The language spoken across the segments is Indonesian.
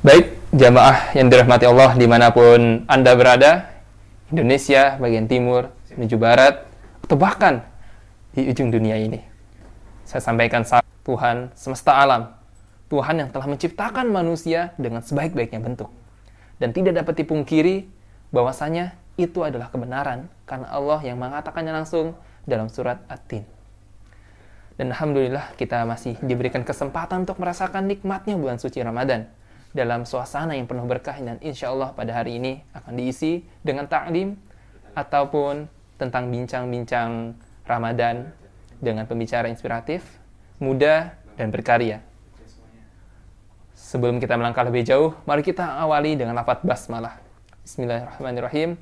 Baik, jamaah yang dirahmati Allah di mana pun Anda berada, Indonesia, bagian timur, menuju barat, atau bahkan di ujung dunia ini. Saya sampaikan salam Tuhan semesta alam, Tuhan yang telah menciptakan manusia dengan sebaik-baiknya bentuk. Dan tidak dapat dipungkiri bahwasanya itu adalah kebenaran karena Allah yang mengatakannya langsung dalam surat At-Tin. Dan Alhamdulillah kita masih diberikan kesempatan untuk merasakan nikmatnya bulan suci Ramadan dalam suasana yang penuh berkah dan insya Allah pada hari ini akan diisi dengan taklim ataupun tentang bincang-bincang Ramadan dengan pembicara inspiratif, muda, dan berkarya. Sebelum kita melangkah lebih jauh, mari kita awali dengan lafaz basmalah. Bismillahirrahmanirrahim.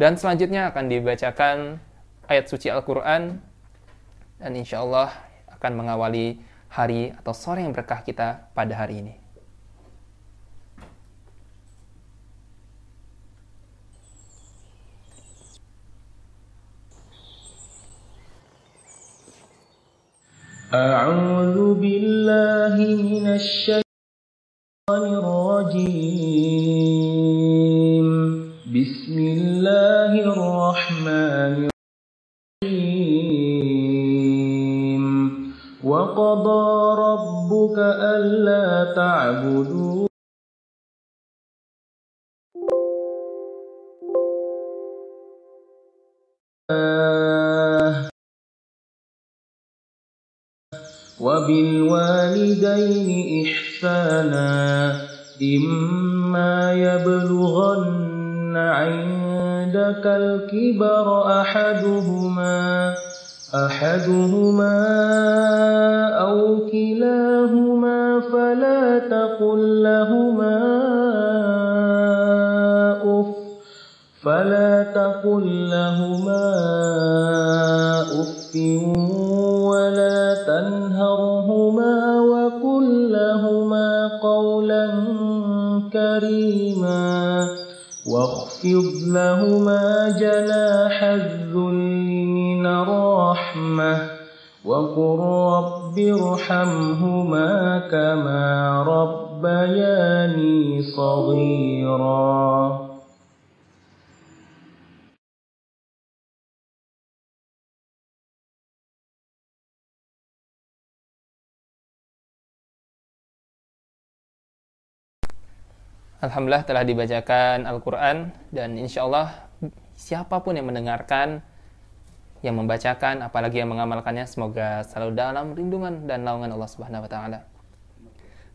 Dan selanjutnya akan dibacakan ayat suci Al-Quran dan insya Allah akan mengawali hari atau sore yang berkah kita pada hari ini. أعوذ بالله من الشيطان الرجيم. بسم الله الرحمن الرحيم. وقضى ربك ألا تعبدوا وبالوالدين إحسانا إما يبلغن عندك الكبر أحدهما أحدهما أو كلاهما فلا تقل لهما أف فلا تقل لهما أف كريما واخفض لهما جناح الذل من الرحمة وقل رب ارحمهما كما ربياني صغيرا Alhamdulillah telah dibacakan Al-Quran dan insya Allah siapa pun yang mendengarkan, yang membacakan, apalagi yang mengamalkannya, semoga selalu dalam lindungan dan naungan Allah Subhanahu Wa Taala.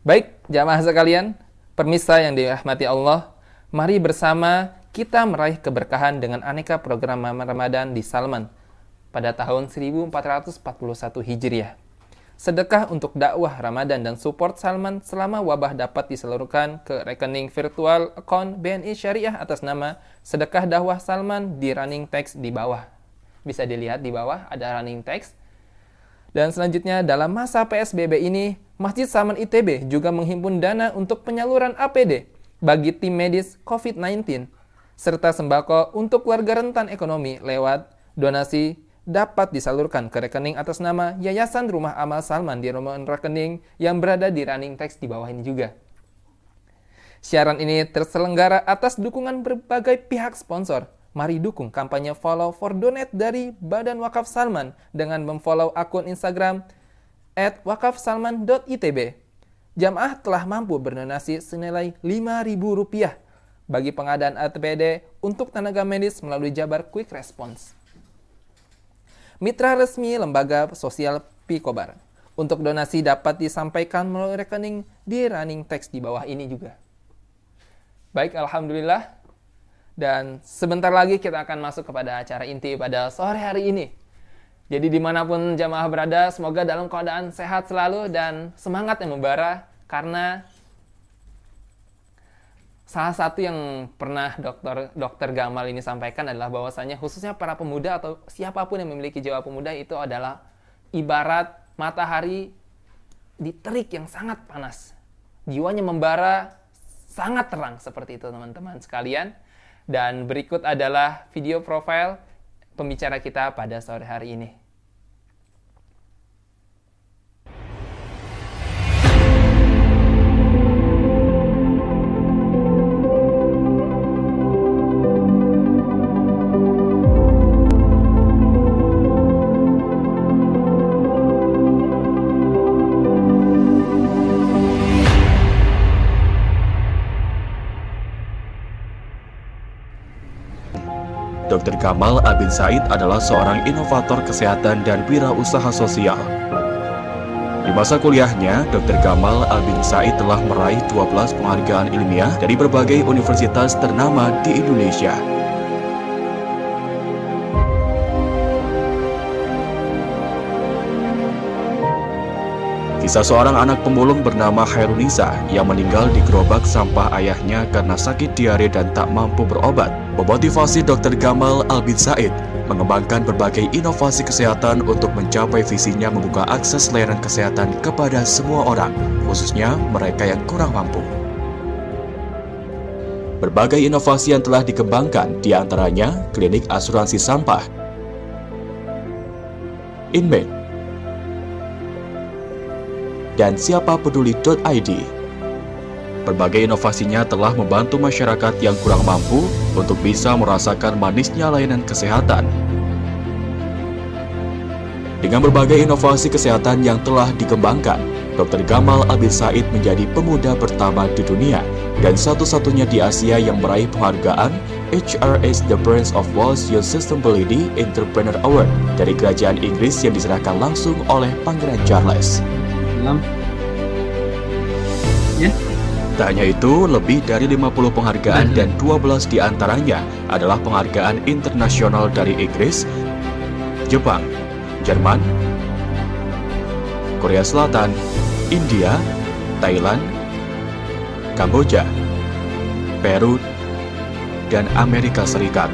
Baik, jamaah sekalian, permisa yang dirahmati Allah, mari bersama kita meraih keberkahan dengan aneka program Ramadan di Salman pada tahun 1441 Hijriah. Sedekah untuk dakwah Ramadan dan support Salman selama wabah dapat diseluruhkan ke rekening virtual account BNI Syariah atas nama Sedekah Dakwah Salman di running text di bawah. Bisa dilihat di bawah ada running text. Dan selanjutnya dalam masa PSBB ini, Masjid Salman ITB juga menghimpun dana untuk penyaluran APD bagi tim medis COVID-19 serta sembako untuk warga rentan ekonomi lewat donasi dapat disalurkan ke rekening atas nama Yayasan Rumah Amal Salman di nomor rekening yang berada di running text di bawah ini juga. Siaran ini terselenggara atas dukungan berbagai pihak sponsor. Mari dukung kampanye follow for donate dari Badan Wakaf Salman dengan memfollow akun Instagram at wakafsalman.itb. Jamaah telah mampu berdonasi senilai Rp5.000 bagi pengadaan APD untuk tenaga medis melalui Jabar Quick Response mitra resmi lembaga sosial Pikobar. Untuk donasi dapat disampaikan melalui rekening di running text di bawah ini juga. Baik, Alhamdulillah. Dan sebentar lagi kita akan masuk kepada acara inti pada sore hari ini. Jadi di mana pun jamaah berada, semoga dalam keadaan sehat selalu dan semangat yang membara karena salah satu yang pernah dokter dokter Gamal ini sampaikan adalah bahwasanya khususnya para pemuda atau siapa pun yang memiliki jiwa pemuda itu adalah ibarat matahari di terik yang sangat panas. Jiwanya membara sangat terang seperti itu teman-teman sekalian. Dan berikut adalah video profil pembicara kita pada sore hari ini. Dr. Gamal Abin Said adalah seorang inovator kesehatan dan wirausaha sosial. Di masa kuliahnya, Dr. Gamal Abin Said telah meraih 12 penghargaan ilmiah dari berbagai universitas ternama di Indonesia. Kisah seorang anak pemulung bernama Hairunisa yang meninggal di gerobak sampah ayahnya karena sakit diare dan tak mampu berobat memotivasi Dr. Gamal Albin Said mengembangkan berbagai inovasi kesehatan untuk mencapai visinya membuka akses layanan kesehatan kepada semua orang, khususnya mereka yang kurang mampu. Berbagai inovasi yang telah dikembangkan di antaranya klinik asuransi sampah, Inmate, dan siapapeduli.id. Berbagai inovasinya telah membantu masyarakat yang kurang mampu untuk bisa merasakan manisnya layanan kesehatan. Dengan berbagai inovasi kesehatan yang telah dikembangkan, Dr. Gamal Abid Said menjadi pemuda pertama di dunia dan satu-satunya di Asia yang meraih penghargaan HRS The Prince of Wales Youth Sustainability Entrepreneur Award dari Kerajaan Inggris yang diserahkan langsung oleh Pangeran Charles. Ya. Tak hanya itu, lebih dari 50 penghargaan dan 12 di antaranya adalah penghargaan internasional dari Inggris, Jepang, Jerman, Korea Selatan, India, Thailand, Kamboja, Peru, dan Amerika Serikat.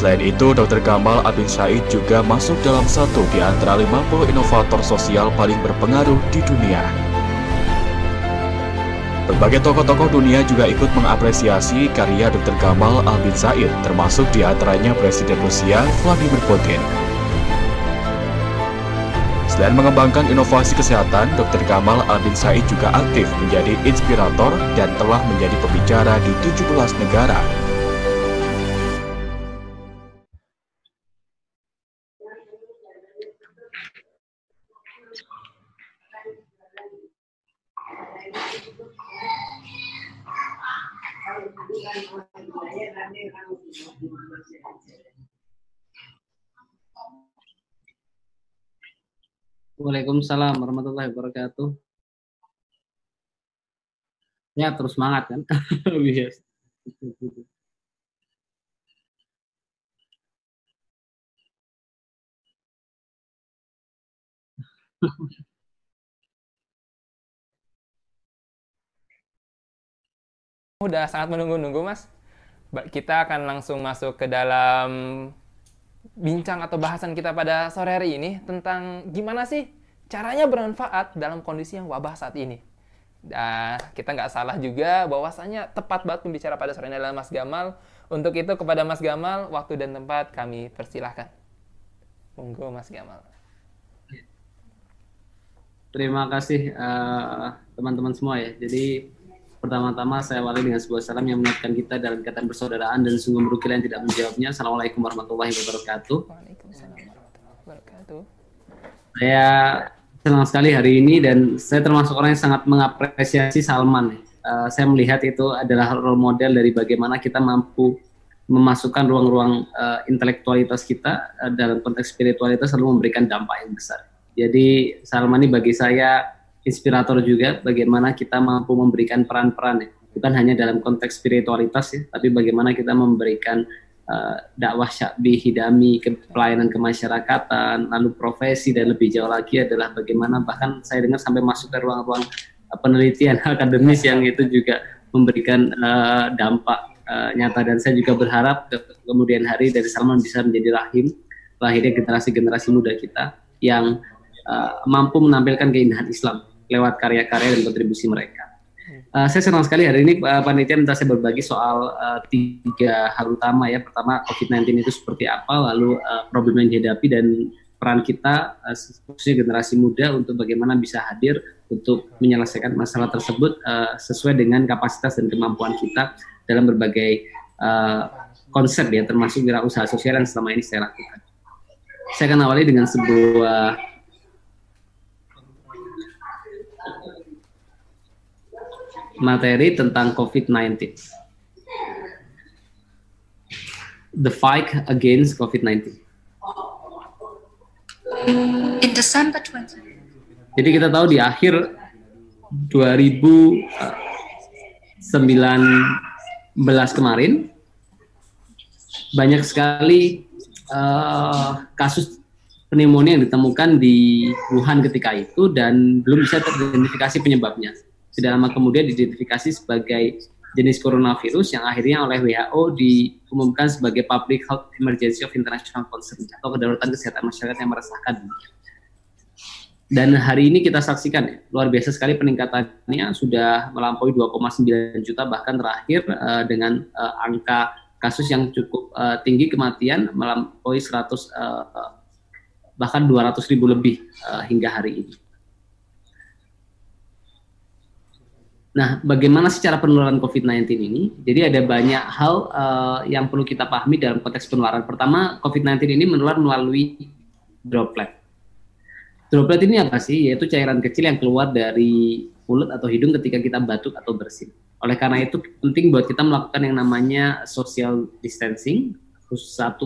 Selain itu, Dr. Gamal Abin Said juga masuk dalam satu di antara 50 inovator sosial paling berpengaruh di dunia. Berbagai tokoh-tokoh dunia juga ikut mengapresiasi karya Dr. Gamal Albin Said, termasuk di antaranya Presiden Rusia Vladimir Putin. Selain mengembangkan inovasi kesehatan, Dr. Gamal Albin Said juga aktif menjadi inspirator dan telah menjadi pembicara di 17 negara Waalaikumsalam warahmatullahi wabarakatuh. Ya, terus semangat kan? yes. Udah sangat menunggu-nunggu, Mas. Kita akan langsung masuk ke dalam bincang atau bahasan kita pada sore hari ini tentang gimana sih caranya bermanfaat dalam kondisi yang wabah saat ini. Nah, kita nggak salah juga bahwasanya tepat banget pembicara pada sore ini adalah Mas Gamal. Untuk itu kepada Mas Gamal, waktu dan tempat kami persilahkan. Monggo Mas Gamal. Terima kasih eh, teman-teman uh, semua ya. Jadi Pertama-tama saya awali dengan sebuah salam yang mengingatkan kita dalam ikatan persaudaraan dan sungguh merugi yang tidak menjawabnya. Assalamualaikum warahmatullahi wabarakatuh. Waalaikumsalam warahmatullahi wabarakatuh. Saya senang sekali hari ini dan saya termasuk orang yang sangat mengapresiasi Salman. Uh, saya melihat itu adalah role model dari bagaimana kita mampu memasukkan ruang-ruang uh, intelektualitas kita uh, dalam konteks spiritualitas lalu memberikan dampak yang besar. Jadi Salman ini bagi saya inspirator juga bagaimana kita mampu memberikan peran-peran ya. bukan hanya dalam konteks spiritualitas ya, tapi bagaimana kita memberikan uh, dakwah syakbi hidami ke pelayanan kemasyarakatan, lalu profesi dan lebih jauh lagi adalah bagaimana bahkan saya dengar sampai masuk ke ruang-ruang uh, penelitian akademis yang itu juga memberikan uh, dampak uh, nyata dan saya juga berharap ke kemudian hari dari Salman bisa menjadi rahim lahirnya generasi-generasi muda kita yang uh, mampu menampilkan keindahan Islam lewat karya-karya dan kontribusi mereka. Uh, saya senang sekali hari ini uh, panitia minta saya berbagi soal uh, tiga hal utama ya. Pertama COVID-19 itu seperti apa, lalu uh, problem yang dihadapi dan peran kita uh, khususnya generasi muda untuk bagaimana bisa hadir untuk menyelesaikan masalah tersebut uh, sesuai dengan kapasitas dan kemampuan kita dalam berbagai uh, konsep ya termasuk wirausaha sosial yang selama ini saya lakukan. Saya akan awali dengan sebuah materi tentang COVID-19. the fight against COVID-19? In December 20. Jadi kita tahu di akhir 2019 kemarin banyak sekali uh, kasus pneumonia yang ditemukan di Wuhan ketika itu dan belum bisa teridentifikasi penyebabnya. Tidak lama kemudian diidentifikasi sebagai jenis coronavirus yang akhirnya oleh WHO diumumkan sebagai Public Health Emergency of International Concern atau kedaruratan kesehatan masyarakat yang meresahkan Dan hari ini kita saksikan ya, luar biasa sekali peningkatannya sudah melampaui 2,9 juta bahkan terakhir uh, dengan uh, angka kasus yang cukup uh, tinggi kematian melampaui 100 uh, bahkan 200 ribu lebih uh, hingga hari ini. Nah, bagaimana secara penularan COVID-19 ini? Jadi ada banyak hal uh, yang perlu kita pahami dalam konteks penularan. Pertama, COVID-19 ini menular melalui droplet. Droplet ini apa sih? Yaitu cairan kecil yang keluar dari mulut atau hidung ketika kita batuk atau bersin. Oleh karena itu penting buat kita melakukan yang namanya social distancing 1,8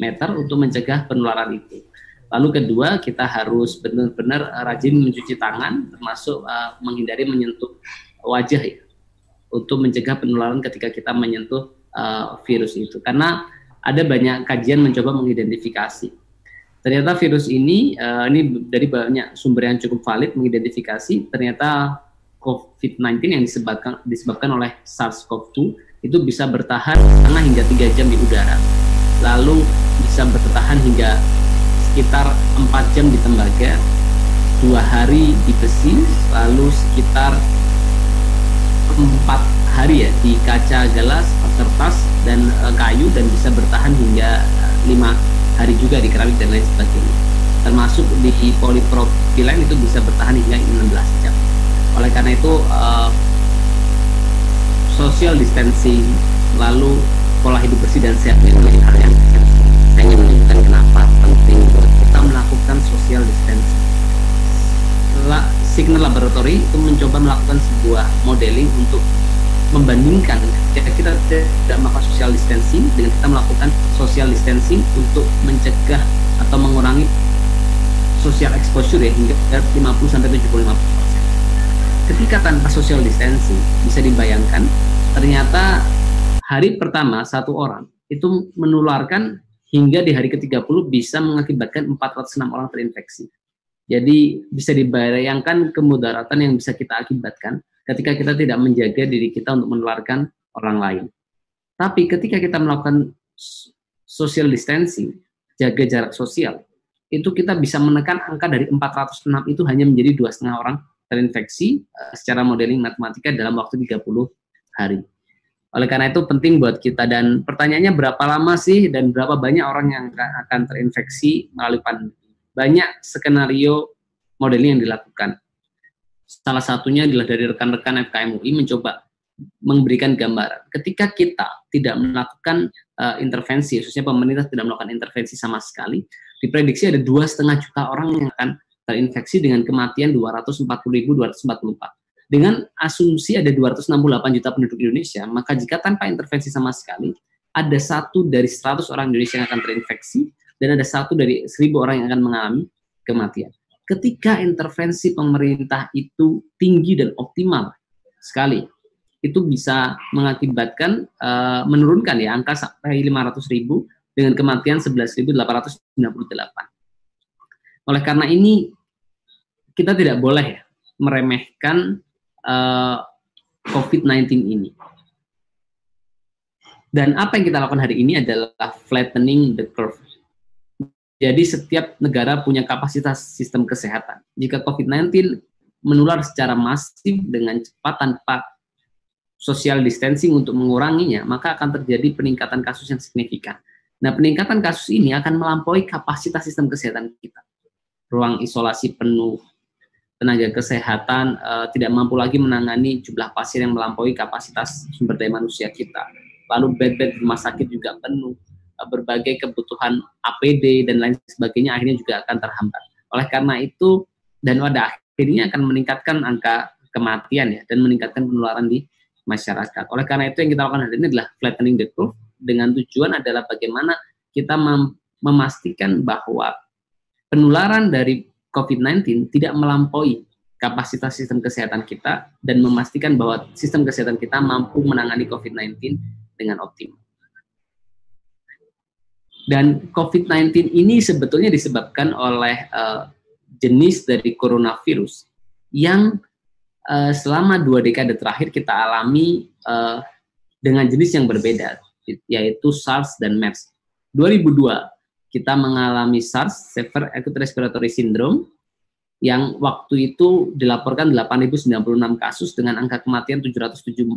meter untuk mencegah penularan itu. Lalu kedua, kita harus benar-benar eh, rajin mencuci tangan, termasuk uh, menghindari menyentuh wajah ya, untuk mencegah penularan ketika kita menyentuh uh, virus itu. Karena ada banyak kajian mencoba mengidentifikasi. Ternyata virus ini, uh, ini dari banyak sumber yang cukup valid mengidentifikasi, ternyata COVID-19 yang disebabkan, disebabkan oleh SARS-CoV-2 itu bisa bertahan setengah hingga tiga jam di udara, lalu bisa bertahan hingga sekitar 4 jam di tembaga, dua hari di besi, lalu sekitar empat hari ya di kaca gelas, kertas dan e, kayu dan bisa bertahan hingga lima hari juga di keramik dan lain sebagainya. Termasuk di polipropilen itu bisa bertahan hingga 16 jam. Oleh karena itu uh, social distancing lalu pola hidup bersih dan sehat menjadi hal yang saya ingin menunjukkan kenapa melakukan social distancing. La, Signal Laboratory itu mencoba melakukan sebuah modeling untuk membandingkan jika kita tidak melakukan social distancing dengan kita melakukan social distancing untuk mencegah atau mengurangi social exposure ya hingga 50 sampai 75 persen. Ketika tanpa social distancing bisa dibayangkan ternyata hari pertama satu orang itu menularkan hingga di hari ke-30 bisa mengakibatkan 406 orang terinfeksi. Jadi bisa dibayangkan kemudaratan yang bisa kita akibatkan ketika kita tidak menjaga diri kita untuk menularkan orang lain. Tapi ketika kita melakukan social distancing, jaga jarak sosial, itu kita bisa menekan angka dari 406 itu hanya menjadi dua setengah orang terinfeksi uh, secara modeling matematika dalam waktu 30 hari. Oleh karena itu penting buat kita dan pertanyaannya berapa lama sih dan berapa banyak orang yang akan terinfeksi melalui pandemi. Banyak skenario modeling yang dilakukan. Salah satunya adalah dari rekan-rekan FKM UI mencoba memberikan gambaran. Ketika kita tidak melakukan uh, intervensi, khususnya pemerintah tidak melakukan intervensi sama sekali, diprediksi ada dua setengah juta orang yang akan terinfeksi dengan kematian 240.244 dengan asumsi ada 268 juta penduduk Indonesia, maka jika tanpa intervensi sama sekali, ada satu dari 100 orang Indonesia yang akan terinfeksi, dan ada satu dari 1000 orang yang akan mengalami kematian. Ketika intervensi pemerintah itu tinggi dan optimal sekali, itu bisa mengakibatkan uh, menurunkan ya angka sampai 500 ribu dengan kematian 11.898. Oleh karena ini kita tidak boleh meremehkan uh, COVID-19 ini. Dan apa yang kita lakukan hari ini adalah flattening the curve. Jadi setiap negara punya kapasitas sistem kesehatan. Jika COVID-19 menular secara masif dengan cepat tanpa social distancing untuk menguranginya, maka akan terjadi peningkatan kasus yang signifikan. Nah, peningkatan kasus ini akan melampaui kapasitas sistem kesehatan kita. Ruang isolasi penuh, tenaga kesehatan uh, tidak mampu lagi menangani jumlah pasien yang melampaui kapasitas sumber daya manusia kita. Lalu bed-bed rumah sakit juga penuh, uh, berbagai kebutuhan APD dan lain sebagainya akhirnya juga akan terhambat. Oleh karena itu dan pada akhirnya akan meningkatkan angka kematian ya dan meningkatkan penularan di masyarakat. Oleh karena itu yang kita lakukan hari ini adalah flattening the curve dengan tujuan adalah bagaimana kita mem memastikan bahwa penularan dari COVID-19 tidak melampaui kapasitas sistem kesehatan kita dan memastikan bahwa sistem kesehatan kita mampu menangani COVID-19 dengan optimal. Dan COVID-19 ini sebetulnya disebabkan oleh uh, jenis dari coronavirus yang uh, selama dua dekade terakhir kita alami uh, dengan jenis yang berbeda, yaitu SARS dan MERS. 2002 kita mengalami SARS, Severe Acute Respiratory Syndrome, yang waktu itu dilaporkan 8.096 kasus dengan angka kematian 774.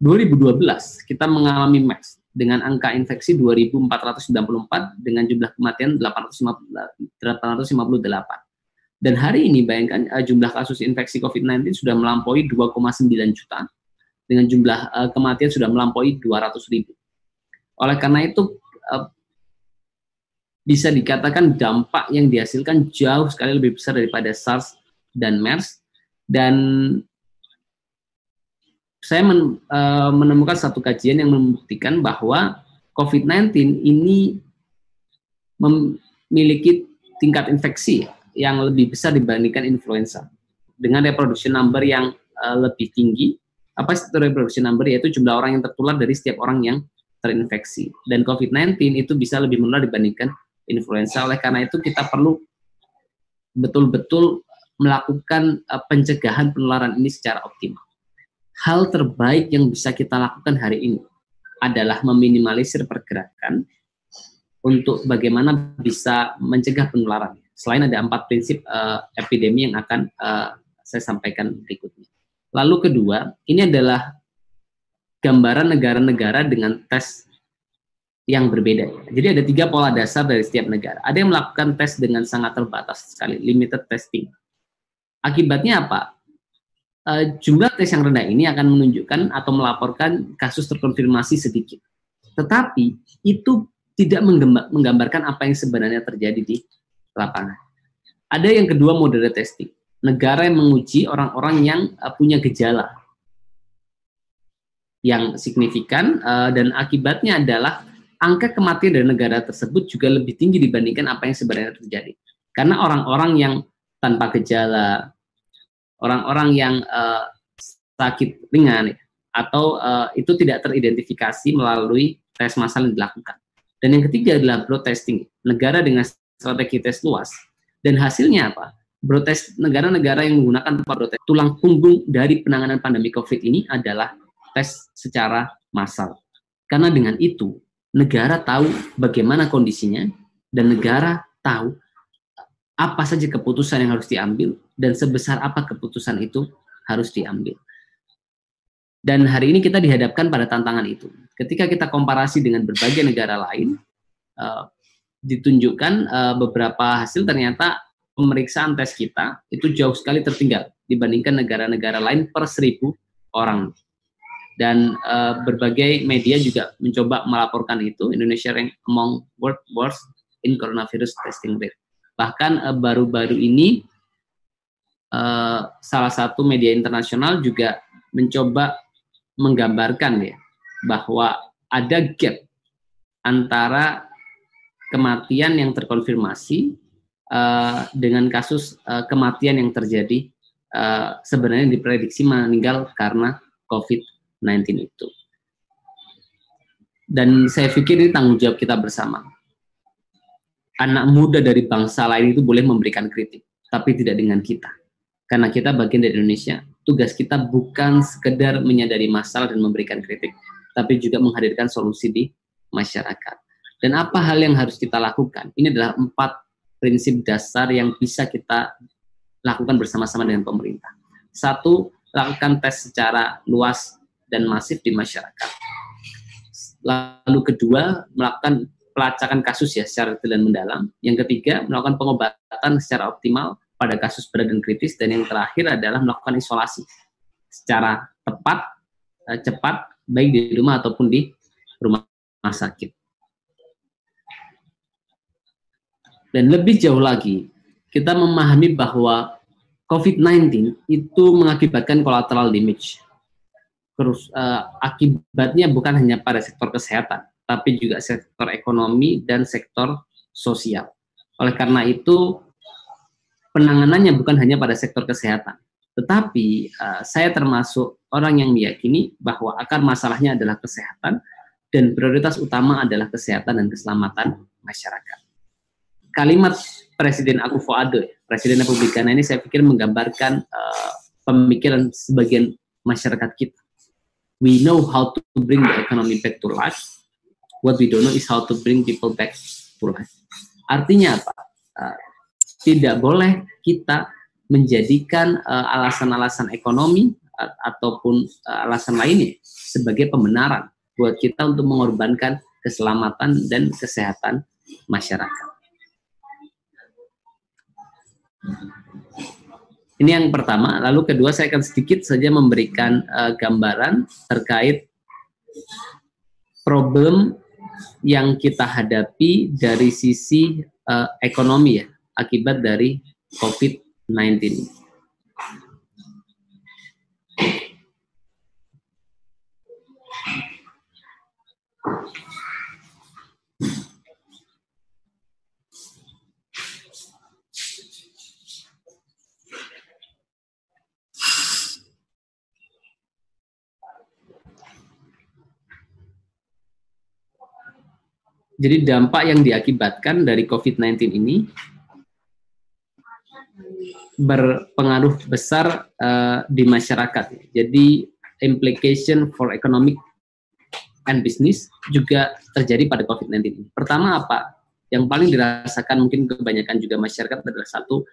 2012 kita mengalami MERS dengan angka infeksi 2.494 dengan jumlah kematian 858. Dan hari ini bayangkan uh, jumlah kasus infeksi COVID-19 sudah melampaui 2,9 juta dengan jumlah uh, kematian sudah melampaui 200 ribu. Oleh karena itu uh, bisa dikatakan dampak yang dihasilkan jauh sekali lebih besar daripada SARS dan MERS dan saya men, uh, menemukan satu kajian yang membuktikan bahwa COVID-19 ini memiliki tingkat infeksi yang lebih besar dibandingkan influenza dengan reproduction number yang uh, lebih tinggi. Apa itu reproduction number? Yaitu jumlah orang yang tertular dari setiap orang yang terinfeksi. Dan COVID-19 itu bisa lebih menular dibandingkan influenza. Oleh karena itu kita perlu betul-betul melakukan uh, pencegahan penularan ini secara optimal. Hal terbaik yang bisa kita lakukan hari ini adalah meminimalisir pergerakan untuk bagaimana bisa mencegah penularan. Selain ada empat prinsip uh, epidemi yang akan uh, saya sampaikan berikutnya. Lalu kedua, ini adalah gambaran negara-negara dengan tes yang berbeda. Jadi ada tiga pola dasar dari setiap negara. Ada yang melakukan tes dengan sangat terbatas sekali, limited testing. Akibatnya apa? Uh, jumlah tes yang rendah ini akan menunjukkan atau melaporkan kasus terkonfirmasi sedikit. Tetapi itu tidak menggambarkan apa yang sebenarnya terjadi di lapangan. Ada yang kedua moderate testing. Negara yang menguji orang-orang yang uh, punya gejala yang signifikan uh, dan akibatnya adalah angka kematian dari negara tersebut juga lebih tinggi dibandingkan apa yang sebenarnya terjadi. Karena orang-orang yang tanpa gejala, orang-orang yang uh, sakit ringan atau uh, itu tidak teridentifikasi melalui tes massal yang dilakukan. Dan yang ketiga adalah broad testing, negara dengan strategi tes luas. Dan hasilnya apa? Broad test negara-negara yang menggunakan broad test tulang punggung dari penanganan pandemi COVID ini adalah tes secara massal. Karena dengan itu negara tahu bagaimana kondisinya dan negara tahu apa saja keputusan yang harus diambil dan sebesar apa keputusan itu harus diambil. Dan hari ini kita dihadapkan pada tantangan itu. Ketika kita komparasi dengan berbagai negara lain, uh, ditunjukkan uh, beberapa hasil ternyata pemeriksaan tes kita itu jauh sekali tertinggal dibandingkan negara-negara lain per seribu orang dan uh, berbagai media juga mencoba melaporkan itu Indonesia rank among world worst in coronavirus testing rate. Bahkan uh, baru-baru ini uh, salah satu media internasional juga mencoba menggambarkan ya bahwa ada gap antara kematian yang terkonfirmasi uh, dengan kasus uh, kematian yang terjadi uh, sebenarnya diprediksi meninggal karena COVID 19 itu. Dan saya pikir ini tanggung jawab kita bersama. Anak muda dari bangsa lain itu boleh memberikan kritik, tapi tidak dengan kita. Karena kita bagian dari Indonesia, tugas kita bukan sekedar menyadari masalah dan memberikan kritik, tapi juga menghadirkan solusi di masyarakat. Dan apa hal yang harus kita lakukan? Ini adalah empat prinsip dasar yang bisa kita lakukan bersama-sama dengan pemerintah. Satu, lakukan tes secara luas dan masif di masyarakat. Lalu kedua, melakukan pelacakan kasus ya secara detail dan mendalam. Yang ketiga, melakukan pengobatan secara optimal pada kasus berat dan kritis. Dan yang terakhir adalah melakukan isolasi secara tepat, eh, cepat, baik di rumah ataupun di rumah sakit. Dan lebih jauh lagi, kita memahami bahwa COVID-19 itu mengakibatkan collateral damage terus uh, akibatnya bukan hanya pada sektor kesehatan, tapi juga sektor ekonomi dan sektor sosial. Oleh karena itu, penanganannya bukan hanya pada sektor kesehatan, tetapi uh, saya termasuk orang yang meyakini bahwa akar masalahnya adalah kesehatan dan prioritas utama adalah kesehatan dan keselamatan masyarakat. Kalimat Presiden Akufo Addo, Presiden Republik ini saya pikir menggambarkan uh, pemikiran sebagian masyarakat kita. We know how to bring the economy back to life. What we don't know is how to bring people back to life. Artinya apa? Uh, tidak boleh kita menjadikan uh, alasan-alasan ekonomi uh, ataupun uh, alasan lainnya sebagai pembenaran buat kita untuk mengorbankan keselamatan dan kesehatan masyarakat. Ini yang pertama. Lalu kedua saya akan sedikit saja memberikan uh, gambaran terkait problem yang kita hadapi dari sisi uh, ekonomi ya akibat dari COVID-19. Jadi dampak yang diakibatkan dari COVID-19 ini berpengaruh besar uh, di masyarakat. Jadi implication for economic and business juga terjadi pada COVID-19 ini. Pertama apa? Yang paling dirasakan mungkin kebanyakan juga masyarakat adalah satu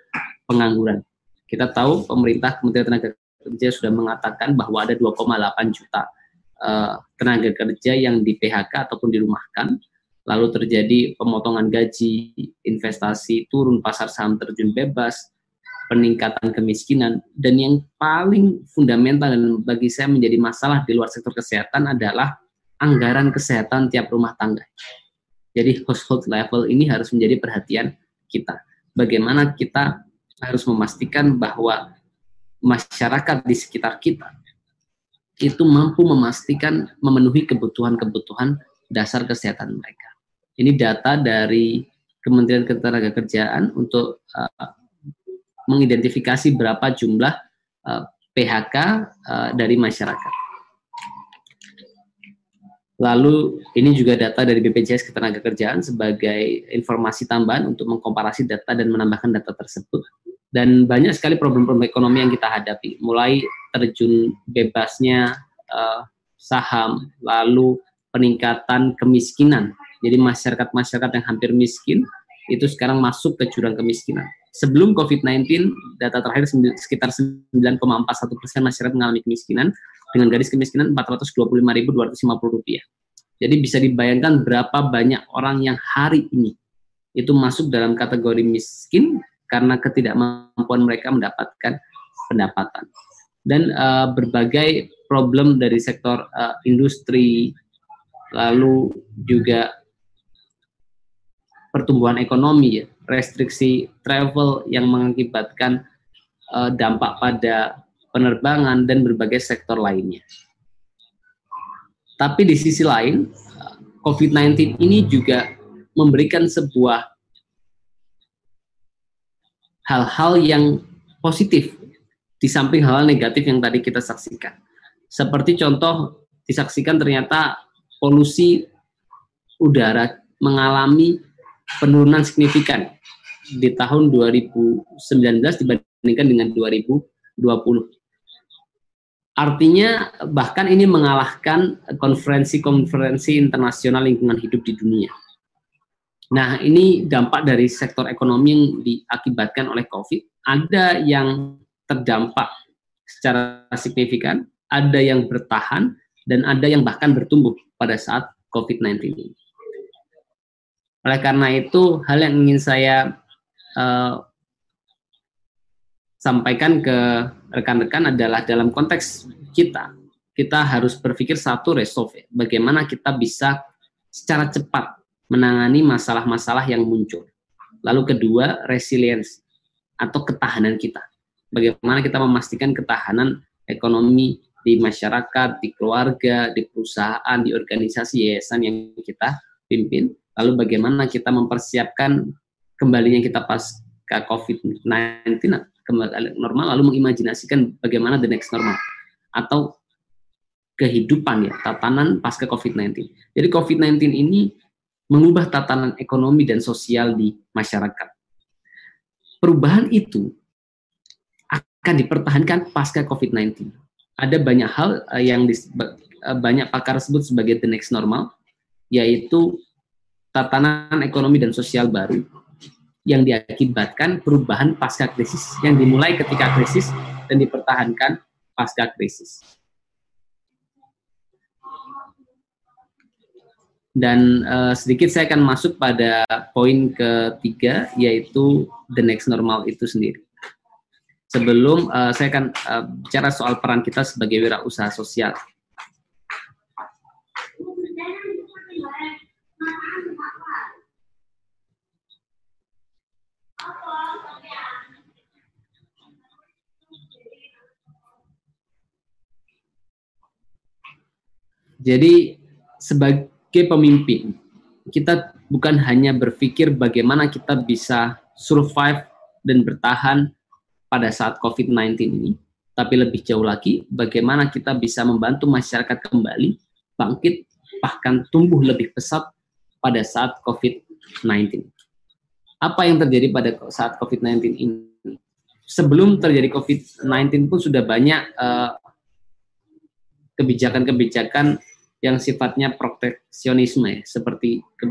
pengangguran. Kita tahu pemerintah Kementerian Tenaga Kerja sudah mengatakan bahwa ada 2,8 juta uh, tenaga kerja yang di PHK ataupun dirumahkan lalu terjadi pemotongan gaji, investasi turun, pasar saham terjun bebas, peningkatan kemiskinan, dan yang paling fundamental dan bagi saya menjadi masalah di luar sektor kesehatan adalah anggaran kesehatan tiap rumah tangga. Jadi household level ini harus menjadi perhatian kita. Bagaimana kita harus memastikan bahwa masyarakat di sekitar kita itu mampu memastikan memenuhi kebutuhan-kebutuhan dasar kesehatan mereka. Ini data dari Kementerian Ketenagakerjaan untuk uh, mengidentifikasi berapa jumlah uh, PHK uh, dari masyarakat. Lalu ini juga data dari BPJS Ketenagakerjaan sebagai informasi tambahan untuk mengkomparasi data dan menambahkan data tersebut. Dan banyak sekali problem-problem ekonomi yang kita hadapi, mulai terjun bebasnya uh, saham, lalu peningkatan kemiskinan jadi masyarakat-masyarakat yang hampir miskin itu sekarang masuk ke jurang kemiskinan. Sebelum COVID-19, data terakhir sekitar 9,41 persen masyarakat mengalami kemiskinan dengan garis kemiskinan 425.250 rupiah. Jadi bisa dibayangkan berapa banyak orang yang hari ini itu masuk dalam kategori miskin karena ketidakmampuan mereka mendapatkan pendapatan. Dan uh, berbagai problem dari sektor uh, industri, lalu juga pertumbuhan ekonomi ya, restriksi travel yang mengakibatkan uh, dampak pada penerbangan dan berbagai sektor lainnya. Tapi di sisi lain, COVID-19 ini juga memberikan sebuah hal-hal yang positif di samping hal, hal negatif yang tadi kita saksikan. Seperti contoh disaksikan ternyata polusi udara mengalami penurunan signifikan di tahun 2019 dibandingkan dengan 2020. Artinya bahkan ini mengalahkan konferensi-konferensi internasional lingkungan hidup di dunia. Nah, ini dampak dari sektor ekonomi yang diakibatkan oleh COVID. Ada yang terdampak secara signifikan, ada yang bertahan, dan ada yang bahkan bertumbuh pada saat COVID-19 ini. Oleh karena itu, hal yang ingin saya uh, sampaikan ke rekan-rekan adalah dalam konteks kita, kita harus berpikir satu resolve, ya, bagaimana kita bisa secara cepat menangani masalah-masalah yang muncul. Lalu kedua, resilience atau ketahanan kita. Bagaimana kita memastikan ketahanan ekonomi di masyarakat, di keluarga, di perusahaan, di organisasi yayasan yang kita pimpin. Lalu bagaimana kita mempersiapkan kembalinya kita pasca COVID-19 kembali normal, lalu mengimajinasikan bagaimana the next normal atau kehidupan ya, tatanan pasca COVID-19. Jadi COVID-19 ini mengubah tatanan ekonomi dan sosial di masyarakat. Perubahan itu akan dipertahankan pasca COVID-19. Ada banyak hal uh, yang dis, uh, banyak pakar sebut sebagai the next normal, yaitu tatanan ekonomi dan sosial baru yang diakibatkan perubahan pasca krisis yang dimulai ketika krisis dan dipertahankan pasca krisis. Dan uh, sedikit saya akan masuk pada poin ketiga yaitu the next normal itu sendiri. Sebelum uh, saya akan uh, bicara soal peran kita sebagai wirausaha sosial. Jadi sebagai pemimpin, kita bukan hanya berpikir bagaimana kita bisa survive dan bertahan pada saat COVID-19 ini, tapi lebih jauh lagi bagaimana kita bisa membantu masyarakat kembali bangkit bahkan tumbuh lebih pesat pada saat COVID-19. Apa yang terjadi pada saat COVID-19 ini? Sebelum terjadi COVID-19 pun sudah banyak uh, kebijakan-kebijakan yang sifatnya proteksionisme ya, seperti ke,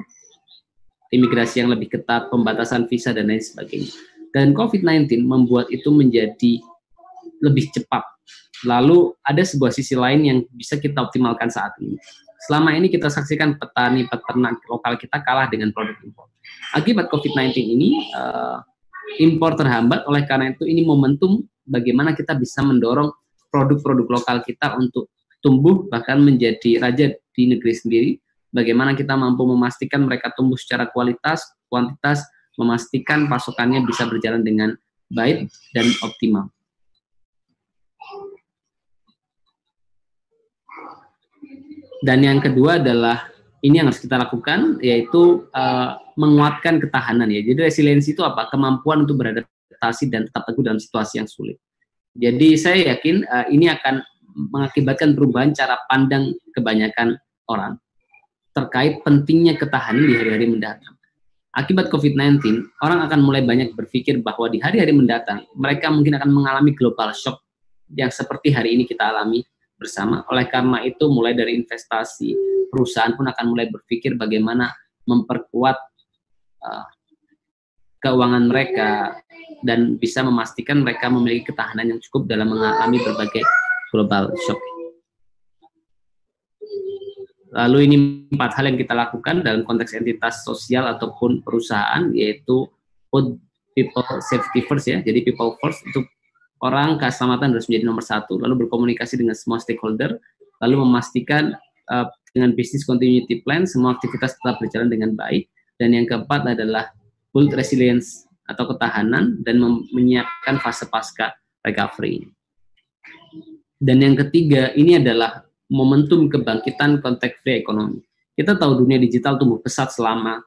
imigrasi yang lebih ketat, pembatasan visa dan lain sebagainya. Dan COVID-19 membuat itu menjadi lebih cepat. Lalu ada sebuah sisi lain yang bisa kita optimalkan saat ini. Selama ini kita saksikan petani peternak lokal kita kalah dengan produk impor. Akibat COVID-19 ini uh, impor terhambat oleh karena itu ini momentum bagaimana kita bisa mendorong produk-produk lokal kita untuk tumbuh bahkan menjadi raja di negeri sendiri. Bagaimana kita mampu memastikan mereka tumbuh secara kualitas, kuantitas, memastikan pasokannya bisa berjalan dengan baik dan optimal. Dan yang kedua adalah ini yang harus kita lakukan yaitu uh, menguatkan ketahanan ya. Jadi resiliensi itu apa? Kemampuan untuk beradaptasi dan tetap teguh dalam situasi yang sulit. Jadi saya yakin uh, ini akan mengakibatkan perubahan cara pandang kebanyakan orang terkait pentingnya ketahanan di hari-hari mendatang. Akibat COVID-19, orang akan mulai banyak berpikir bahwa di hari-hari mendatang mereka mungkin akan mengalami global shock yang seperti hari ini kita alami bersama. Oleh karena itu, mulai dari investasi, perusahaan pun akan mulai berpikir bagaimana memperkuat uh, keuangan mereka dan bisa memastikan mereka memiliki ketahanan yang cukup dalam mengalami berbagai global shock. Lalu ini empat hal yang kita lakukan dalam konteks entitas sosial ataupun perusahaan yaitu put people safety first ya. Jadi people first itu orang keselamatan harus menjadi nomor satu. Lalu berkomunikasi dengan semua stakeholder. Lalu memastikan uh, dengan business continuity plan semua aktivitas tetap berjalan dengan baik. Dan yang keempat adalah build resilience atau ketahanan dan menyiapkan fase pasca recovery. Dan yang ketiga, ini adalah momentum kebangkitan kontak free ekonomi. Kita tahu dunia digital tumbuh pesat selama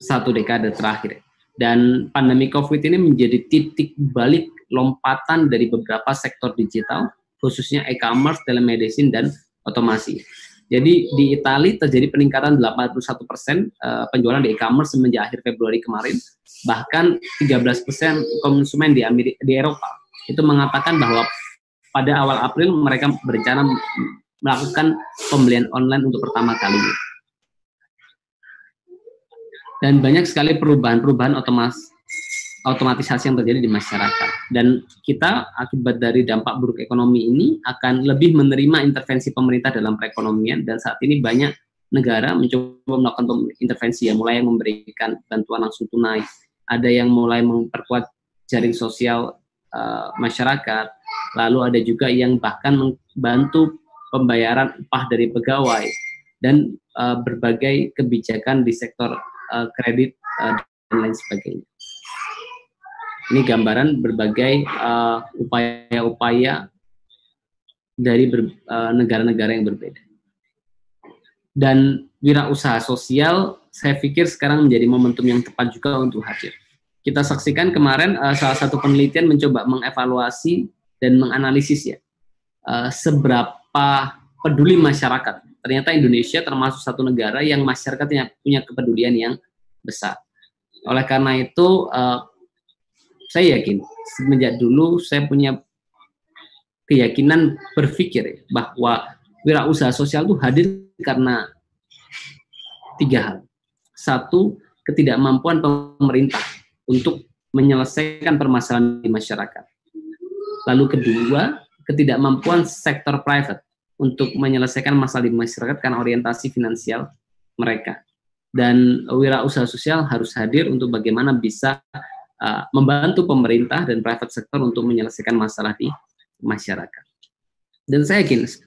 satu dekade terakhir. Dan pandemi COVID ini menjadi titik balik lompatan dari beberapa sektor digital, khususnya e-commerce, telemedicine, dan otomasi. Jadi di Italia terjadi peningkatan 81 persen uh, penjualan di e-commerce semenjak akhir Februari kemarin. Bahkan 13 persen konsumen di, Amerika, di Eropa itu mengatakan bahwa pada awal April mereka berencana melakukan pembelian online untuk pertama kalinya. Dan banyak sekali perubahan-perubahan otomas otomatisasi yang terjadi di masyarakat. Dan kita akibat dari dampak buruk ekonomi ini akan lebih menerima intervensi pemerintah dalam perekonomian dan saat ini banyak negara mencoba melakukan intervensi ya mulai memberikan bantuan langsung tunai, ada yang mulai memperkuat jaring sosial uh, masyarakat, Lalu ada juga yang bahkan membantu pembayaran upah dari pegawai dan uh, berbagai kebijakan di sektor uh, kredit uh, dan lain sebagainya. Ini gambaran berbagai upaya-upaya uh, dari uh, negara-negara yang berbeda. Dan wirausaha sosial saya pikir sekarang menjadi momentum yang tepat juga untuk hadir. Kita saksikan kemarin uh, salah satu penelitian mencoba mengevaluasi dan menganalisis ya uh, seberapa peduli masyarakat. Ternyata Indonesia termasuk satu negara yang masyarakatnya punya kepedulian yang besar. Oleh karena itu, uh, saya yakin semenjak dulu saya punya keyakinan berpikir bahwa wirausaha sosial itu hadir karena tiga hal. Satu, ketidakmampuan pemerintah untuk menyelesaikan permasalahan di masyarakat. Lalu kedua, ketidakmampuan sektor private untuk menyelesaikan masalah di masyarakat karena orientasi finansial mereka. Dan wirausaha sosial harus hadir untuk bagaimana bisa uh, membantu pemerintah dan private sektor untuk menyelesaikan masalah di masyarakat. Dan saya yakin 10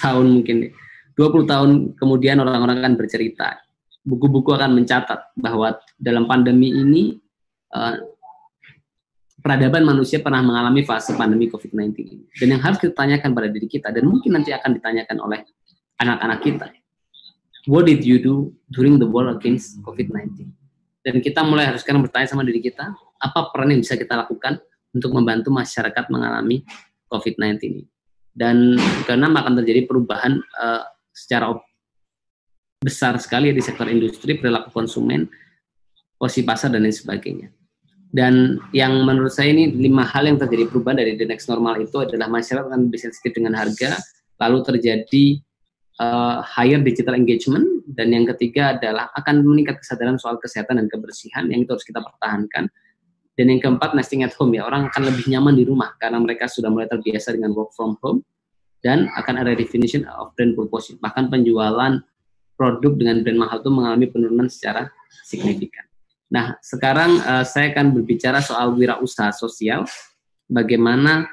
tahun mungkin 20 tahun kemudian orang-orang akan bercerita. Buku-buku akan mencatat bahwa dalam pandemi ini uh, peradaban manusia pernah mengalami fase pandemi COVID-19 ini. Dan yang harus kita tanyakan pada diri kita dan mungkin nanti akan ditanyakan oleh anak-anak kita. What did you do during the war against COVID-19? Dan kita mulai harus sekarang bertanya sama diri kita, apa peran yang bisa kita lakukan untuk membantu masyarakat mengalami COVID-19 ini. Dan karena akan terjadi perubahan uh, secara besar sekali di sektor industri, perilaku konsumen, posisi pasar, dan lain sebagainya. Dan yang menurut saya ini lima hal yang terjadi perubahan dari the next normal itu adalah masyarakat akan lebih sensitif dengan harga, lalu terjadi uh, higher digital engagement, dan yang ketiga adalah akan meningkat kesadaran soal kesehatan dan kebersihan yang itu harus kita pertahankan dan yang keempat, nesting at home ya. Orang akan lebih nyaman di rumah karena mereka sudah mulai terbiasa dengan work from home dan akan ada definition of brand purpose. Bahkan penjualan produk dengan brand mahal itu mengalami penurunan secara signifikan. Nah, sekarang uh, saya akan berbicara soal wirausaha sosial. Bagaimana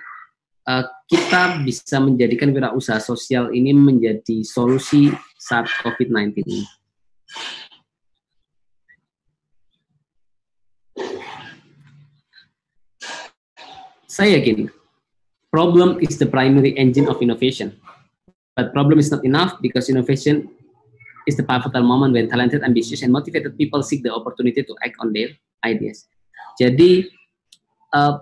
uh, kita bisa menjadikan wirausaha sosial ini menjadi solusi saat COVID-19 ini. Saya yakin problem is the primary engine of innovation. But problem is not enough because innovation is the pivotal moment when talented, ambitious, and motivated people seek the opportunity to act on their ideas. Jadi uh,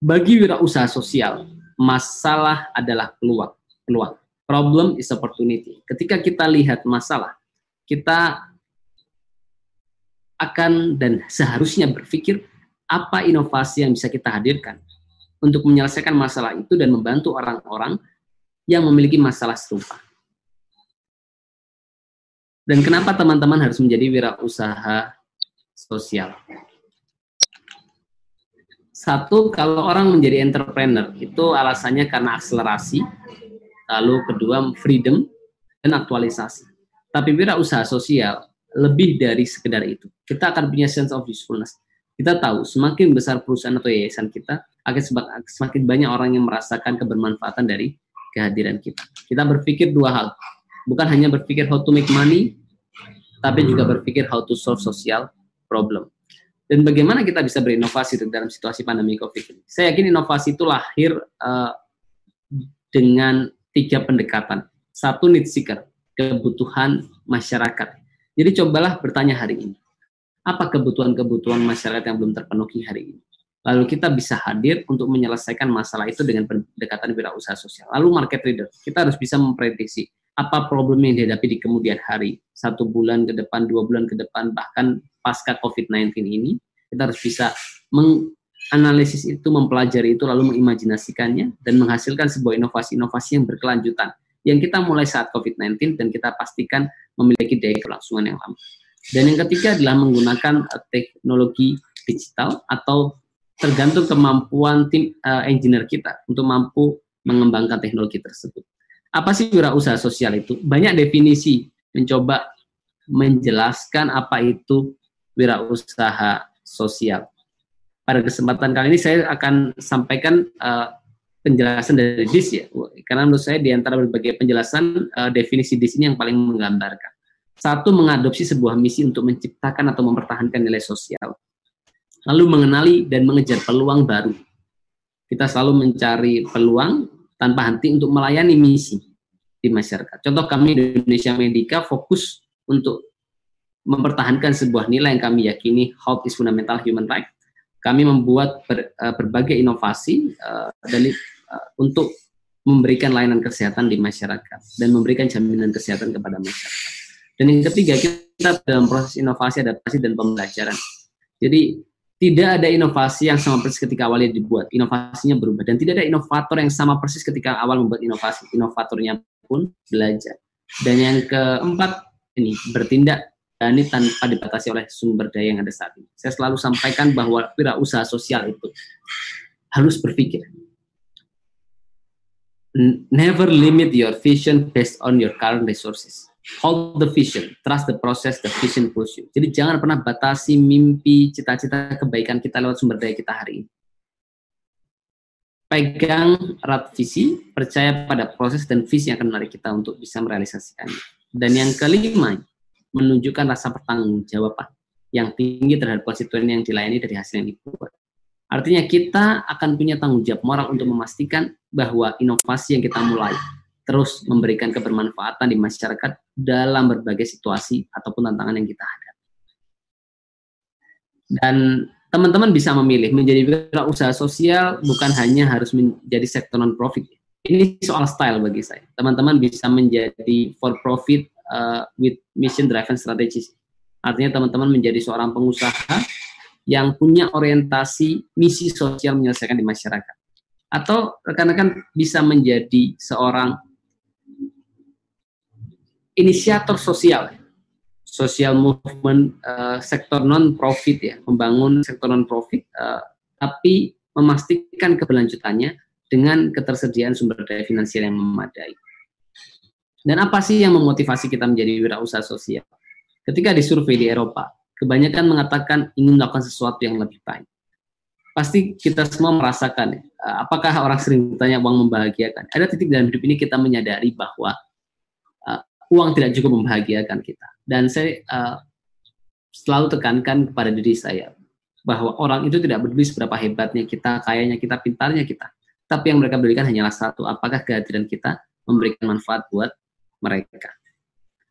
bagi wirausaha sosial, masalah adalah peluang. Peluang. Problem is opportunity. Ketika kita lihat masalah, kita akan dan seharusnya berpikir apa inovasi yang bisa kita hadirkan untuk menyelesaikan masalah itu dan membantu orang-orang yang memiliki masalah serupa. Dan kenapa teman-teman harus menjadi wirausaha sosial? Satu, kalau orang menjadi entrepreneur, itu alasannya karena akselerasi, lalu kedua, freedom, dan aktualisasi. Tapi wirausaha sosial lebih dari sekedar itu. Kita akan punya sense of usefulness. Kita tahu semakin besar perusahaan atau yayasan kita, akan semakin banyak orang yang merasakan kebermanfaatan dari kehadiran kita. Kita berpikir dua hal, bukan hanya berpikir how to make money, tapi juga berpikir how to solve social problem. Dan bagaimana kita bisa berinovasi dalam situasi pandemi COVID. Saya yakin inovasi itu lahir uh, dengan tiga pendekatan. Satu need seeker, kebutuhan masyarakat. Jadi cobalah bertanya hari ini, apa kebutuhan-kebutuhan masyarakat yang belum terpenuhi hari ini? Lalu kita bisa hadir untuk menyelesaikan masalah itu dengan pendekatan wirausaha sosial. Lalu market reader, kita harus bisa memprediksi apa problem yang dihadapi di kemudian hari, satu bulan ke depan, dua bulan ke depan, bahkan pasca COVID-19 ini, kita harus bisa menganalisis itu, mempelajari itu, lalu mengimajinasikannya, dan menghasilkan sebuah inovasi-inovasi yang berkelanjutan, yang kita mulai saat COVID-19 dan kita pastikan memiliki daya kelangsungan yang lama. Dan yang ketiga adalah menggunakan eh, teknologi digital atau tergantung kemampuan tim uh, engineer kita untuk mampu mengembangkan teknologi tersebut. Apa sih wirausaha sosial itu? Banyak definisi mencoba menjelaskan apa itu wirausaha sosial. Pada kesempatan kali ini saya akan sampaikan uh, penjelasan dari DIS ya, karena menurut saya di antara berbagai penjelasan uh, definisi DIS ini yang paling menggambarkan. Satu, mengadopsi sebuah misi untuk menciptakan atau mempertahankan nilai sosial lalu mengenali dan mengejar peluang baru. Kita selalu mencari peluang, tanpa henti untuk melayani misi di masyarakat. Contoh kami di Indonesia Medica fokus untuk mempertahankan sebuah nilai yang kami yakini health is fundamental human right. Kami membuat ber, uh, berbagai inovasi uh, dan uh, untuk memberikan layanan kesehatan di masyarakat dan memberikan jaminan kesehatan kepada masyarakat. Dan yang ketiga, kita dalam proses inovasi, adaptasi, dan pembelajaran. Jadi tidak ada inovasi yang sama persis ketika awalnya dibuat. Inovasinya berubah dan tidak ada inovator yang sama persis ketika awal membuat inovasi. Inovatornya pun belajar. Dan yang keempat ini bertindak ini tanpa dibatasi oleh sumber daya yang ada saat ini. Saya selalu sampaikan bahwa wirausaha sosial itu harus berpikir. Never limit your vision based on your current resources hold the vision, trust the process, the vision push you. Jadi jangan pernah batasi mimpi, cita-cita kebaikan kita lewat sumber daya kita hari ini. Pegang erat visi, percaya pada proses dan visi yang akan menarik kita untuk bisa merealisasikannya. Dan yang kelima, menunjukkan rasa pertanggungjawaban yang tinggi terhadap konstituen yang dilayani dari hasil yang dibuat. Artinya kita akan punya tanggung jawab moral untuk memastikan bahwa inovasi yang kita mulai terus memberikan kebermanfaatan di masyarakat dalam berbagai situasi ataupun tantangan yang kita hadapi. Dan teman-teman bisa memilih menjadi usaha sosial bukan hanya harus menjadi sektor non profit. Ini soal style bagi saya. Teman-teman bisa menjadi for profit uh, with mission driven strategies. Artinya teman-teman menjadi seorang pengusaha yang punya orientasi misi sosial menyelesaikan di masyarakat. Atau rekan-rekan bisa menjadi seorang inisiator sosial, social movement uh, sektor non profit ya, membangun sektor non profit, uh, tapi memastikan keberlanjutannya dengan ketersediaan sumber daya finansial yang memadai. Dan apa sih yang memotivasi kita menjadi wirausaha sosial? Ketika disurvei di Eropa, kebanyakan mengatakan ingin melakukan sesuatu yang lebih baik. Pasti kita semua merasakan, ya, apakah orang sering bertanya uang membahagiakan? Ada titik dalam hidup ini kita menyadari bahwa uang tidak cukup membahagiakan kita. Dan saya uh, selalu tekankan kepada diri saya bahwa orang itu tidak peduli seberapa hebatnya kita, kayanya kita, pintarnya kita. Tapi yang mereka berikan hanyalah satu, apakah kehadiran kita memberikan manfaat buat mereka.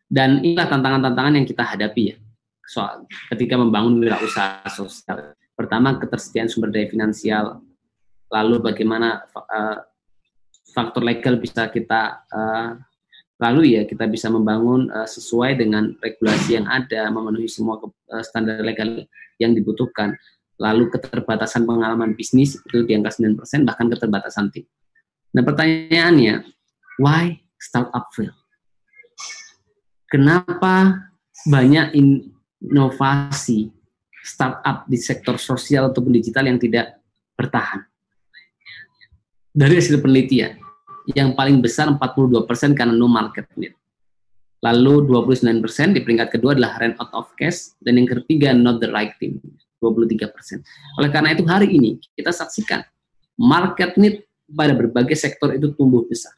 Dan inilah tantangan-tantangan yang kita hadapi ya, soal ketika membangun wirausaha sosial. Pertama, ketersediaan sumber daya finansial, lalu bagaimana uh, faktor legal bisa kita uh, lalu ya kita bisa membangun uh, sesuai dengan regulasi yang ada, memenuhi semua uh, standar legal yang dibutuhkan. Lalu keterbatasan pengalaman bisnis itu di angka 9%, bahkan keterbatasan tim. Nah pertanyaannya, why startup fail? Kenapa banyak inovasi startup di sektor sosial ataupun digital yang tidak bertahan? Dari hasil penelitian, yang paling besar 42% karena no market need. Lalu 29% di peringkat kedua adalah rent out of cash dan yang ketiga not the right thing 23%. Oleh karena itu hari ini kita saksikan market need pada berbagai sektor itu tumbuh besar.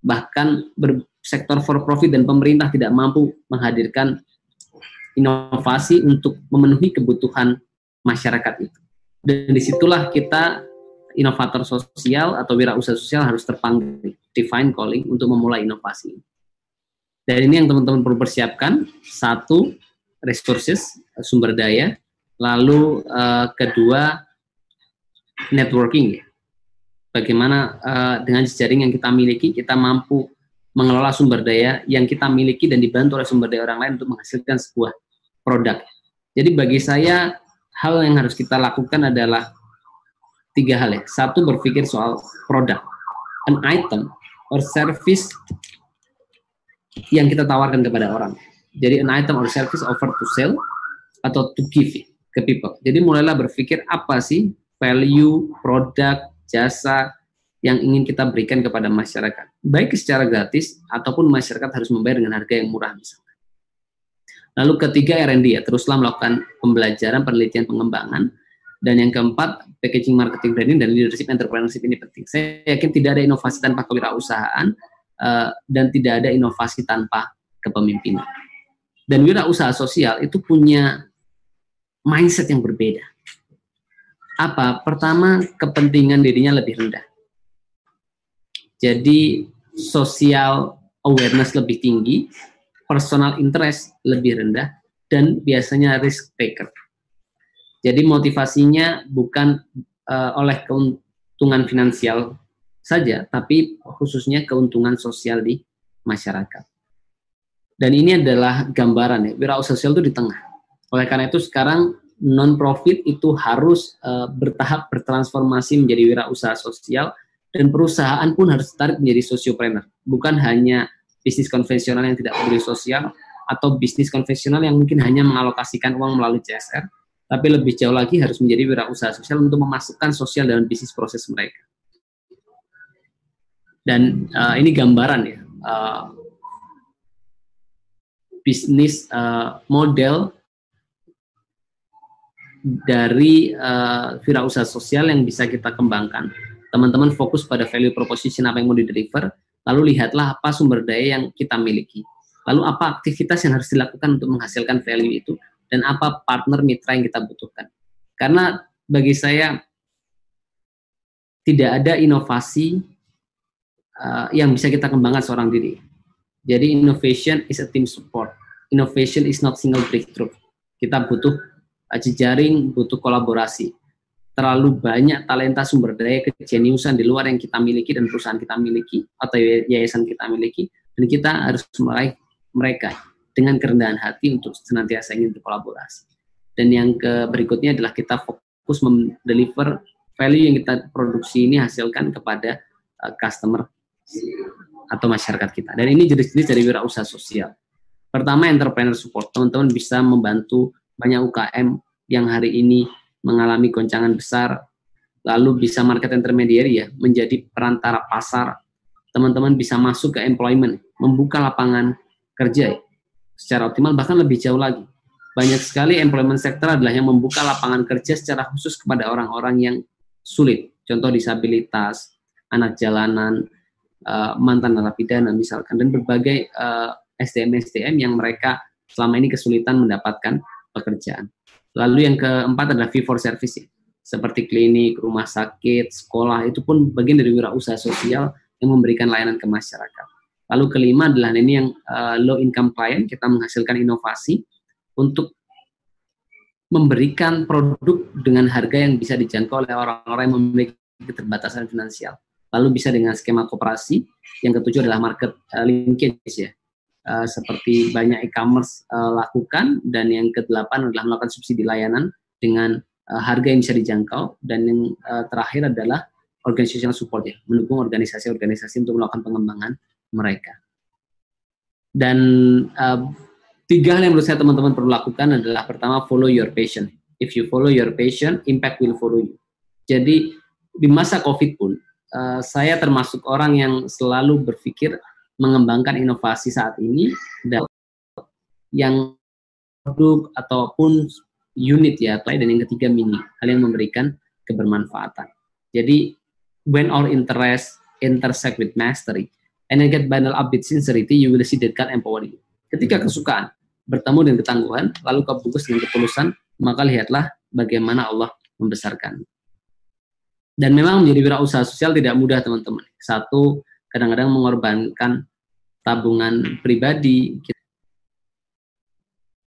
Bahkan sektor for profit dan pemerintah tidak mampu menghadirkan inovasi untuk memenuhi kebutuhan masyarakat itu. Dan di situlah kita inovator sosial atau wirausaha sosial harus terpanggil, define calling untuk memulai inovasi. Dan ini yang teman-teman perlu persiapkan. Satu, resources, sumber daya. Lalu uh, kedua, networking. Bagaimana uh, dengan jejaring yang kita miliki, kita mampu mengelola sumber daya yang kita miliki dan dibantu oleh sumber daya orang lain untuk menghasilkan sebuah produk. Jadi bagi saya, hal yang harus kita lakukan adalah tiga hal ya. Satu berpikir soal produk, an item or service yang kita tawarkan kepada orang. Jadi an item or service offer to sell atau to give ke people. Jadi mulailah berpikir apa sih value, produk, jasa yang ingin kita berikan kepada masyarakat. Baik secara gratis ataupun masyarakat harus membayar dengan harga yang murah misalnya. Lalu ketiga R&D ya, teruslah melakukan pembelajaran, penelitian, pengembangan dan yang keempat, packaging, marketing, branding, dan leadership entrepreneurship ini penting. Saya yakin tidak ada inovasi tanpa kewirausahaan uh, dan tidak ada inovasi tanpa kepemimpinan. Dan wirausaha sosial itu punya mindset yang berbeda. Apa? Pertama, kepentingan dirinya lebih rendah. Jadi sosial awareness lebih tinggi, personal interest lebih rendah, dan biasanya risk taker. Jadi motivasinya bukan uh, oleh keuntungan finansial saja, tapi khususnya keuntungan sosial di masyarakat. Dan ini adalah gambaran ya, wirausaha sosial itu di tengah. Oleh karena itu sekarang non profit itu harus uh, bertahap bertransformasi menjadi wirausaha sosial dan perusahaan pun harus tertarik menjadi sosiopreneur. Bukan hanya bisnis konvensional yang tidak peduli sosial atau bisnis konvensional yang mungkin hanya mengalokasikan uang melalui CSR, tapi lebih jauh lagi harus menjadi wirausaha sosial untuk memasukkan sosial dalam bisnis proses mereka. Dan uh, ini gambaran ya, uh, bisnis uh, model dari uh, wirausaha sosial yang bisa kita kembangkan. Teman-teman fokus pada value proposition apa yang mau di-deliver, lalu lihatlah apa sumber daya yang kita miliki. Lalu apa aktivitas yang harus dilakukan untuk menghasilkan value itu, dan apa partner mitra yang kita butuhkan. Karena bagi saya, tidak ada inovasi uh, yang bisa kita kembangkan seorang diri. Jadi innovation is a team support. Innovation is not single breakthrough. Kita butuh jejaring butuh kolaborasi. Terlalu banyak talenta sumber daya kejeniusan di luar yang kita miliki dan perusahaan kita miliki atau yayasan kita miliki dan kita harus meraih mereka dengan kerendahan hati untuk senantiasa ingin berkolaborasi. Dan yang ke berikutnya adalah kita fokus mendeliver value yang kita produksi ini hasilkan kepada uh, customer atau masyarakat kita. Dan ini jenis-jenis dari wirausaha sosial. Pertama, entrepreneur support. Teman-teman bisa membantu banyak UKM yang hari ini mengalami goncangan besar, lalu bisa market intermediary ya, menjadi perantara pasar. Teman-teman bisa masuk ke employment, membuka lapangan kerja secara optimal, bahkan lebih jauh lagi. Banyak sekali employment sector adalah yang membuka lapangan kerja secara khusus kepada orang-orang yang sulit. Contoh disabilitas, anak jalanan, uh, mantan narapidana misalkan, dan berbagai eh, SDM-SDM yang mereka selama ini kesulitan mendapatkan pekerjaan. Lalu yang keempat adalah fee for service, seperti klinik, rumah sakit, sekolah, itu pun bagian dari wirausaha sosial yang memberikan layanan ke masyarakat. Lalu kelima adalah ini yang uh, low income client, kita menghasilkan inovasi untuk memberikan produk dengan harga yang bisa dijangkau oleh orang-orang yang memiliki keterbatasan finansial. Lalu bisa dengan skema koperasi. Yang ketujuh adalah market uh, linkage ya. Uh, seperti banyak e-commerce uh, lakukan dan yang kedelapan adalah melakukan subsidi layanan dengan uh, harga yang bisa dijangkau dan yang uh, terakhir adalah organizational support ya mendukung organisasi-organisasi untuk melakukan pengembangan mereka. Dan uh, tiga hal yang menurut saya teman-teman perlu lakukan adalah pertama follow your passion. If you follow your passion impact will follow you. Jadi di masa covid pun uh, saya termasuk orang yang selalu berpikir mengembangkan inovasi saat ini dan yang produk ataupun unit ya dan yang ketiga mini hal yang memberikan kebermanfaatan. Jadi when our interest intersect with mastery and then get bundle up with sincerity you will see that God empower you. Ketika kesukaan bertemu dengan ketangguhan lalu kau bungkus dengan ketulusan maka lihatlah bagaimana Allah membesarkan. Dan memang menjadi wirausaha sosial tidak mudah teman-teman. Satu kadang-kadang mengorbankan tabungan pribadi,